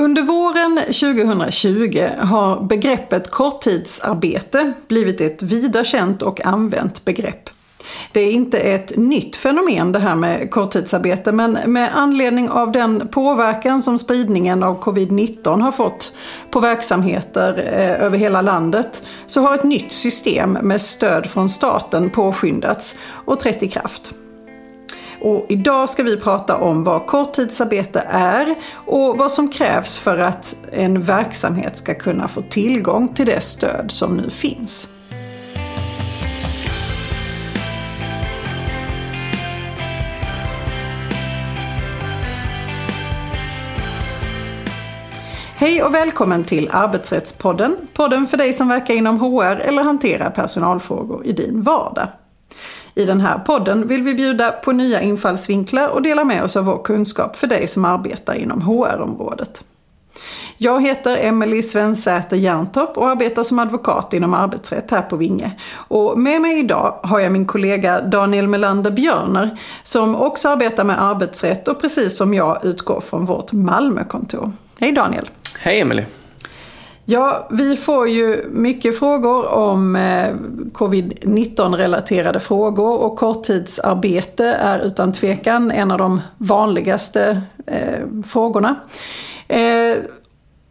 Under våren 2020 har begreppet korttidsarbete blivit ett vida känt och använt begrepp. Det är inte ett nytt fenomen det här med korttidsarbete men med anledning av den påverkan som spridningen av covid-19 har fått på verksamheter eh, över hela landet så har ett nytt system med stöd från staten påskyndats och trätt i kraft. Och idag ska vi prata om vad korttidsarbete är och vad som krävs för att en verksamhet ska kunna få tillgång till det stöd som nu finns. Hej och välkommen till Arbetsrättspodden. Podden för dig som verkar inom HR eller hanterar personalfrågor i din vardag. I den här podden vill vi bjuda på nya infallsvinklar och dela med oss av vår kunskap för dig som arbetar inom HR-området. Jag heter Emelie Svensäter Jerntorp och arbetar som advokat inom arbetsrätt här på Vinge. Och med mig idag har jag min kollega Daniel Melander Björner som också arbetar med arbetsrätt och precis som jag utgår från vårt Malmökontor. Hej Daniel! Hej Emelie! Ja, vi får ju mycket frågor om eh, covid-19 relaterade frågor och korttidsarbete är utan tvekan en av de vanligaste eh, frågorna. Eh,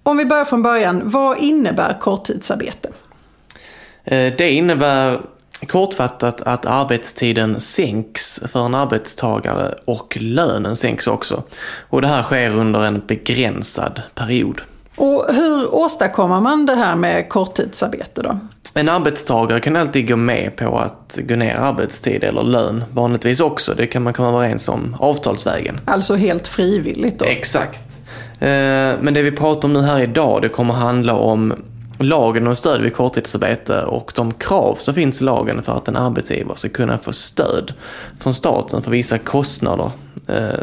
om vi börjar från början, vad innebär korttidsarbete? Eh, det innebär kortfattat att arbetstiden sänks för en arbetstagare och lönen sänks också. Och det här sker under en begränsad period. Och hur åstadkommer man det här med korttidsarbete då? En arbetstagare kan alltid gå med på att gå ner arbetstid eller lön, vanligtvis också. Det kan man komma överens om avtalsvägen. Alltså helt frivilligt då? Exakt. Eh, men det vi pratar om nu här idag, det kommer handla om lagen om stöd vid korttidsarbete och de krav som finns i lagen för att en arbetsgivare ska kunna få stöd från staten för vissa kostnader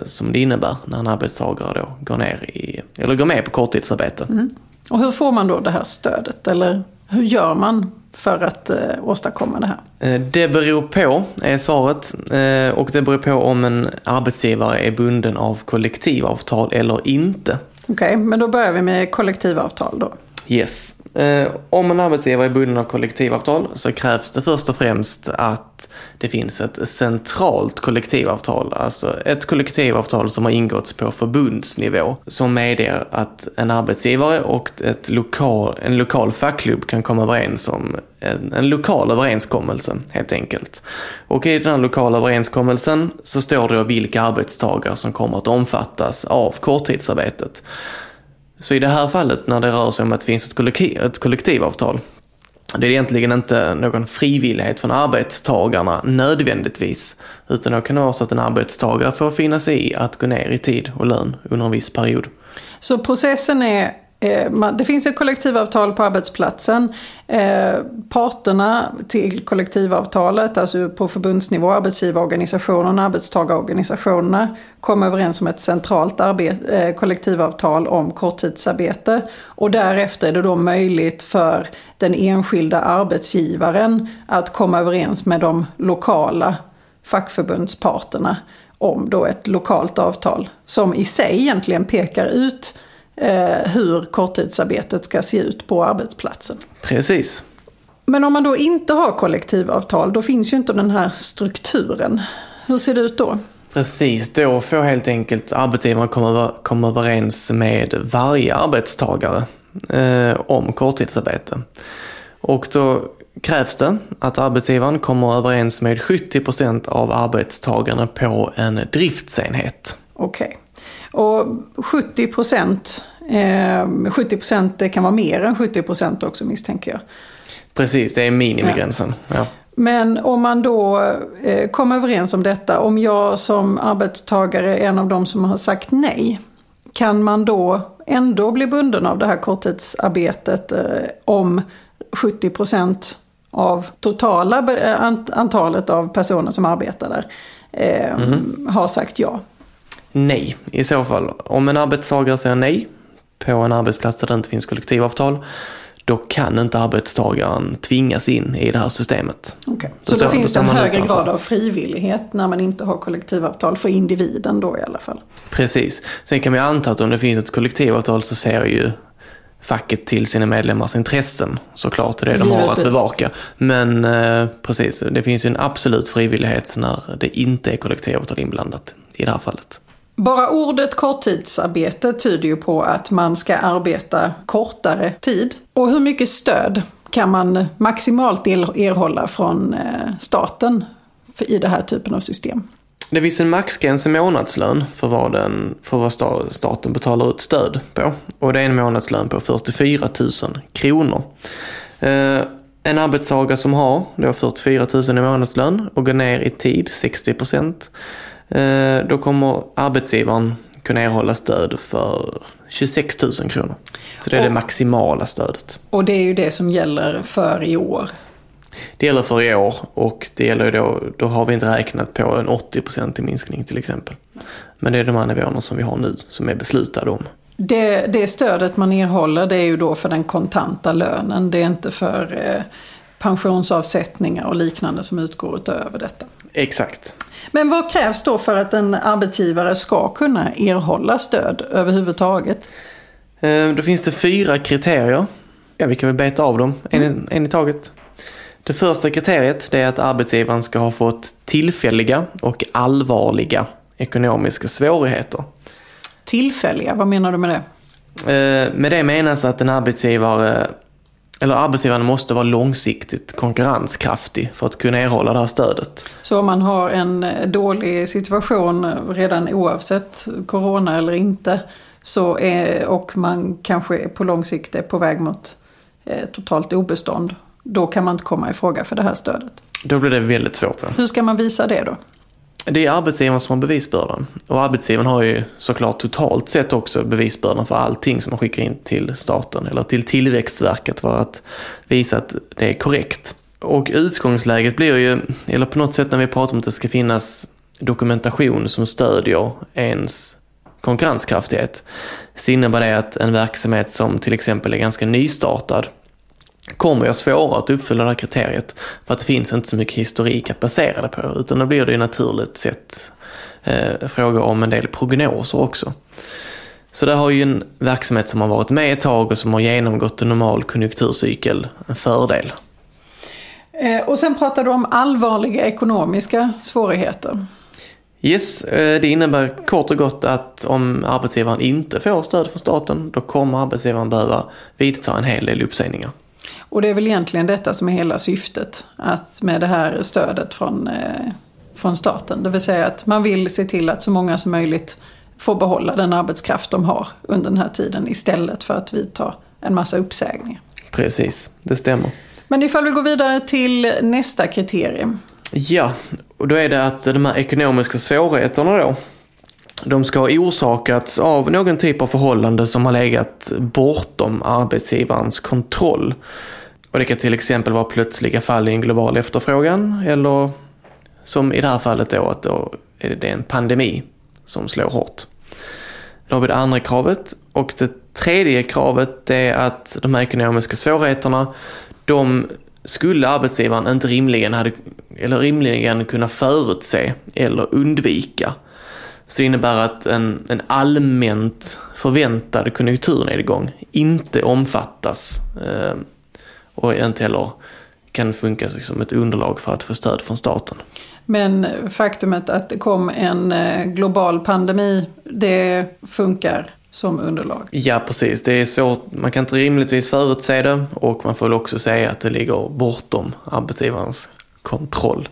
som det innebär när en arbetstagare då går, ner i, eller går med på korttidsarbete. Mm. Och hur får man då det här stödet? Eller hur gör man för att eh, åstadkomma det här? Eh, det beror på, är svaret. Eh, och det beror på om en arbetsgivare är bunden av kollektivavtal eller inte. Okej, okay, men då börjar vi med kollektivavtal då. Yes. Eh, om en arbetsgivare är bunden av kollektivavtal så krävs det först och främst att det finns ett centralt kollektivavtal, alltså ett kollektivavtal som har ingåtts på förbundsnivå som medger att en arbetsgivare och ett lokal, en lokal fackklubb kan komma överens om en, en lokal överenskommelse helt enkelt. Och i den här lokala överenskommelsen så står det vilka arbetstagare som kommer att omfattas av korttidsarbetet. Så i det här fallet när det rör sig om att det finns ett, kollektiv, ett kollektivavtal, det är egentligen inte någon frivillighet från arbetstagarna nödvändigtvis, utan då kan det vara så att en arbetstagare får finna sig i att gå ner i tid och lön under en viss period. Så processen är Eh, det finns ett kollektivavtal på arbetsplatsen. Eh, parterna till kollektivavtalet, alltså på förbundsnivå, arbetsgivarorganisationerna, arbetstagarorganisationerna, kom överens om ett centralt eh, kollektivavtal om korttidsarbete. Och därefter är det då möjligt för den enskilda arbetsgivaren att komma överens med de lokala fackförbundsparterna om då ett lokalt avtal som i sig egentligen pekar ut hur korttidsarbetet ska se ut på arbetsplatsen. Precis. Men om man då inte har kollektivavtal, då finns ju inte den här strukturen. Hur ser det ut då? Precis, då får helt enkelt arbetsgivaren komma, komma överens med varje arbetstagare eh, om korttidsarbete. Och då krävs det att arbetsgivaren kommer överens med 70% av arbetstagarna på en driftsenhet. Okej. Okay. Och 70 procent, eh, 70 procent kan vara mer än 70 procent också misstänker jag. Precis, det är minimigränsen. Ja. ja. Men om man då eh, kommer överens om detta, om jag som arbetstagare är en av de som har sagt nej, kan man då ändå bli bunden av det här korttidsarbetet eh, om 70 procent av totala eh, antalet av personer som arbetar där eh, mm. har sagt ja? Nej i så fall. Om en arbetstagare säger nej på en arbetsplats där det inte finns kollektivavtal, då kan inte arbetstagaren tvingas in i det här systemet. Okay. Då Så står- då finns det då en högre utanför. grad av frivillighet när man inte har kollektivavtal för individen då i alla fall. Precis. Sen kan man ju anta att om det finns ett kollektivavtal så ser ju facket till sina medlemmars intressen såklart. Det är det de har att bevaka. Men eh, precis, det finns ju en absolut frivillighet när det inte är kollektivavtal inblandat i det här fallet. Bara ordet korttidsarbete tyder ju på att man ska arbeta kortare tid. Och hur mycket stöd kan man maximalt erhålla från eh, staten i den här typen av system? Det finns en maxgräns i månadslön för vad, den, för vad staten betalar ut stöd på. Och det är en månadslön på 44 000 kronor. Eh, en arbetstagare som har då 44 000 i månadslön och går ner i tid 60 procent. Eh, då kommer arbetsgivaren kunna erhålla stöd för 26 000 kronor. Så det är det Och- maximala stödet. Och det är ju det som gäller för i år. Det gäller för i år och det gäller då, då har vi inte räknat på en 80% minskning till exempel. Men det är de här nivåerna som vi har nu som är beslutade om. Det, det stödet man erhåller det är ju då för den kontanta lönen. Det är inte för eh, pensionsavsättningar och liknande som utgår utöver detta. Exakt. Men vad krävs då för att en arbetsgivare ska kunna erhålla stöd överhuvudtaget? Eh, Då finns det fyra kriterier. Ja, vi kan väl beta av dem, i- en i taget. Det första kriteriet är att arbetsgivaren ska ha fått tillfälliga och allvarliga ekonomiska svårigheter. Tillfälliga, vad menar du med det? Eh, Med det menas att en arbetsgivare, eller arbetsgivaren måste vara långsiktigt konkurrenskraftig för att kunna erhålla det här stödet. Så om man har en eh, dålig situation redan oavsett corona eller inte så är, och man kanske på lång sikt är på väg mot eh, totalt obestånd, då kan man inte komma i fråga för det här stödet. Då blir det väldigt svårt. ja. Hur ska man visa det då? Det är arbetsgivaren som har bevisbördan. Och arbetsgivaren har ju såklart totalt sett också bevisbördan för allting som man skickar in till staten eller till Tillväxtverket för att visa att det är korrekt. Och utgångsläget blir ju, eller på något sätt när vi pratar om att det ska finnas dokumentation som stödjer ens konkurrenskraftighet, så innebär det att en verksamhet som till exempel är ganska nystartad kommer jag svårare att uppfylla det här kriteriet för att det finns inte så mycket historik att basera det på utan då blir det ju naturligt sett eh, fråga om en del prognoser också. Så där har ju en verksamhet som har varit med ett tag och som har genomgått en normal konjunkturcykel en fördel. Eh, och sen pratar du om allvarliga ekonomiska svårigheter. Yes, eh, det innebär kort och gott att om arbetsgivaren inte får stöd från staten då kommer arbetsgivaren behöva vidta en hel del uppsägningar. Och det är väl egentligen detta som är hela syftet att med det här stödet från, eh, från staten. Det vill säga att man vill se till att så många som möjligt får behålla den arbetskraft de har under den här tiden istället för att vidta en massa uppsägningar. Precis, det stämmer. Men ifall vi går vidare till nästa kriterium. Ja, och då är det att de här ekonomiska svårigheterna då, de ska ha orsakats av någon typ av förhållande som har legat bortom arbetsgivarens kontroll. Och det kan till exempel vara plötsliga fall i en global efterfrågan eller som i det här fallet då att då är det en pandemi som slår hårt. Då har vi det andra kravet och det tredje kravet det är att de här ekonomiska svårigheterna de skulle arbetsgivaren inte rimligen, hade, eller rimligen kunna förutse eller undvika. Så det innebär att en, en allmänt förväntad konjunkturnedgång inte omfattas eh, och inte heller kan funka som ett underlag för att få stöd från staten. Men faktumet att det kom en eh, global pandemi, det funkar som underlag. Ja, precis. Det är svårt. Man kan inte rimligtvis förutse det och man får väl också säga att det ligger bortom arbetsgivarens kontroll.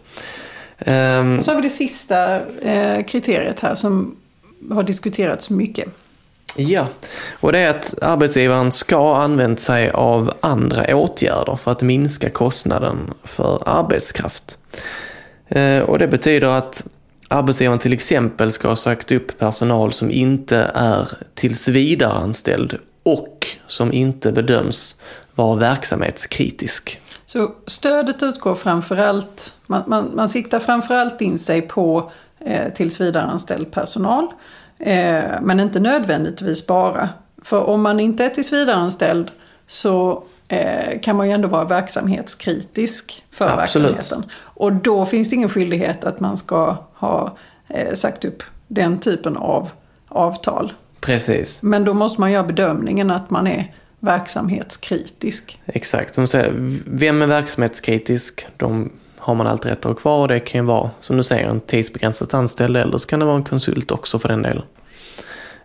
Ehm, Så har vi det sista eh, kriteriet här som har diskuterats mycket. Ja, och det är att arbetsgivaren ska ha använt sig av andra åtgärder för att minska kostnaden för arbetskraft. Eh, och det betyder att arbetsgivaren till exempel ska ha sagt upp personal som inte är tillsvidareanställd och som inte bedöms vara verksamhetskritisk. Så stödet utgår framförallt, man, man, man siktar framförallt in sig på eh, tillsvidareanställd personal. Eh, men inte nödvändigtvis bara. För om man inte är tillsvidareanställd så eh, kan man ju ändå vara verksamhetskritisk för Absolut. verksamheten. Och då finns det ingen skyldighet att man ska ha eh, sagt upp den typen av avtal. Precis, Men då måste man göra bedömningen att man är verksamhetskritisk. exakt. Som säger, vem är verksamhetskritisk? De har man alltid rätt att ha kvar och det kan ju vara, som du säger, en tidsbegränsat anställd eller så kan det vara en konsult också för den delen.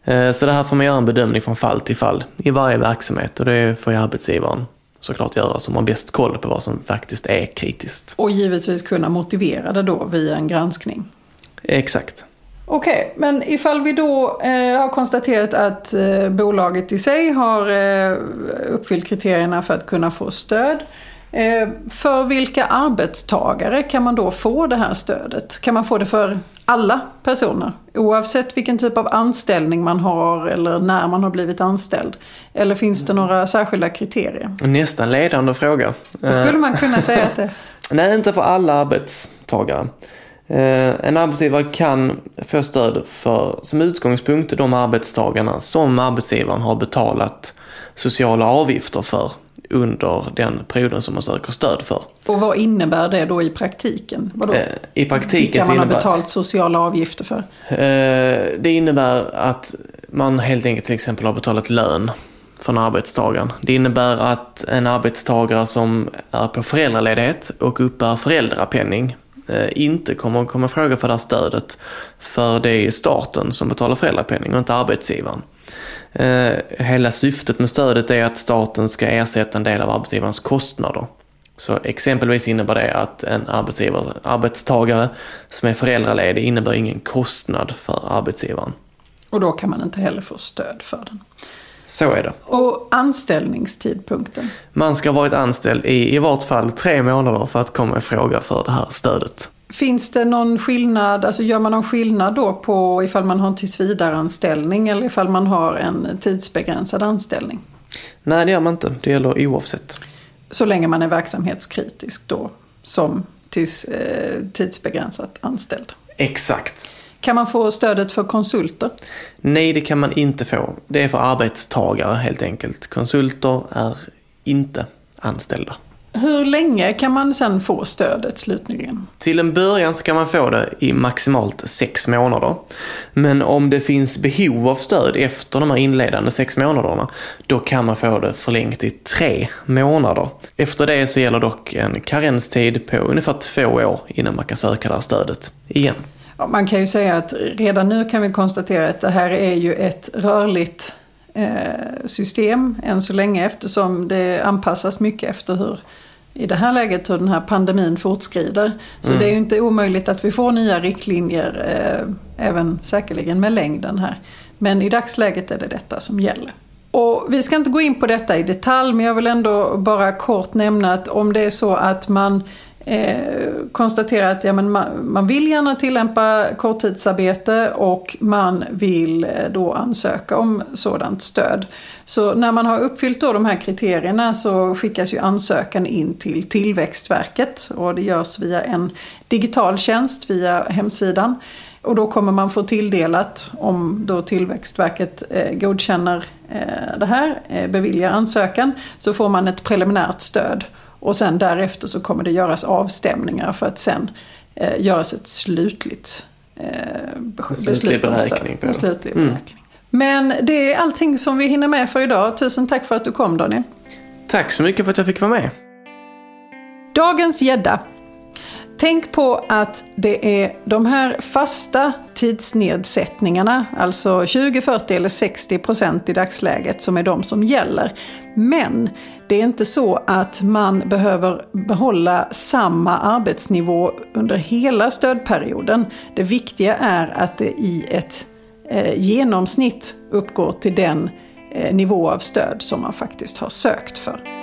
Eh, Så det här får man göra en bedömning från fall till fall i varje verksamhet och det får ju arbetsgivaren såklart göra som har bäst koll på vad som faktiskt är kritiskt. Och givetvis kunna motivera det då via en granskning. Exakt. Okej, men ifall vi då eh, har konstaterat att eh, bolaget i sig har eh, uppfyllt kriterierna för att kunna få stöd. Eh, för vilka arbetstagare kan man då få det här stödet? Kan man få det för alla personer? Oavsett vilken typ av anställning man har eller när man har blivit anställd? Eller finns det några särskilda kriterier? Nästan ledande fråga. Skulle man kunna säga att det... Nej, inte för alla arbetstagare. Eh, En arbetsgivare kan få stöd för, som utgångspunkt, de arbetstagarna som arbetsgivaren har betalat sociala avgifter för under den perioden som man söker stöd för. Och vad innebär det då i praktiken? Vadå? Eh, I praktiken Vilka man har innebär, betalt sociala avgifter för? eh, det innebär att man helt enkelt till exempel har betalat lön från arbetstagaren. Det innebär att en arbetstagare som är på föräldraledighet och uppbär föräldrapenning Eh, inte kommer att komma i fråga för det här stödet. För det är staten som betalar föräldrapenning och inte arbetsgivaren. Eh, hela syftet med stödet är att staten ska ersätta en del av arbetsgivarens kostnader. Så exempelvis innebär det att en arbetstagare som är föräldraledig innebär ingen kostnad för arbetsgivaren. Och då kan man inte heller få stöd för den. Så är det. Och anställningstidpunkten? Man ska ha varit anställd i i vart fall tre månader för att komma i fråga för det här stödet. Finns det någon skillnad, alltså gör man någon skillnad då på ifall man har en tillsvidareanställning eller ifall man har en tidsbegränsad anställning? Nej, det gör man inte. Det gäller oavsett. Så länge man är verksamhetskritisk då som tids, eh, tidsbegränsat anställd. Exakt. Kan man få stödet för konsulter? Nej, det kan man inte få. Det är för arbetstagare helt enkelt. Konsulter är inte anställda. Hur länge kan man sen få stödet slutligen? Till en början så kan man få det i maximalt sex månader. Men om det finns behov av stöd efter de här inledande sex månaderna, då kan man få det förlängt i tre månader. Efter det så gäller dock en karenstid på ungefär två år innan man kan söka det här stödet igen. Man kan ju säga att redan nu kan vi konstatera att det här är ju ett rörligt eh, system än så länge eftersom det anpassas mycket efter hur i det här läget hur den här pandemin fortskrider. Så det är ju inte omöjligt att vi får nya riktlinjer eh, även säkerligen med längden här. Men i dagsläget är det detta som gäller. Och vi ska inte gå in på detta i detalj men jag vill ändå bara kort nämna att om det är så att man eh, konstaterar att ja, men man, man vill gärna tillämpa korttidsarbete och man vill eh, då ansöka om sådant stöd. Så när man har uppfyllt då de här kriterierna så skickas ju ansökan in till Tillväxtverket och det görs via en digital tjänst via hemsidan. Och då kommer man få tilldelat, om då Tillväxtverket eh, godkänner eh, det här, eh, beviljar ansökan, så får man ett preliminärt stöd. Och sen därefter så kommer det göras avstämningar för att sen eh, göras ett slutligt eh, beslut om stöd. En slutlig Mm. beräkning. Men det är allting som vi hinner med för idag. Tusen tack för att du kom Daniel. Tack så mycket för att jag fick vara med. Dagens gädda. Tänk på att det är de här fasta tidsnedsättningarna, alltså 20, 40 eller 60 procent i dagsläget, som är de som gäller. Men det är inte så att man behöver behålla samma arbetsnivå under hela stödperioden. Det viktiga är att det i ett eh, genomsnitt uppgår till den eh, nivå av stöd som man faktiskt har sökt för.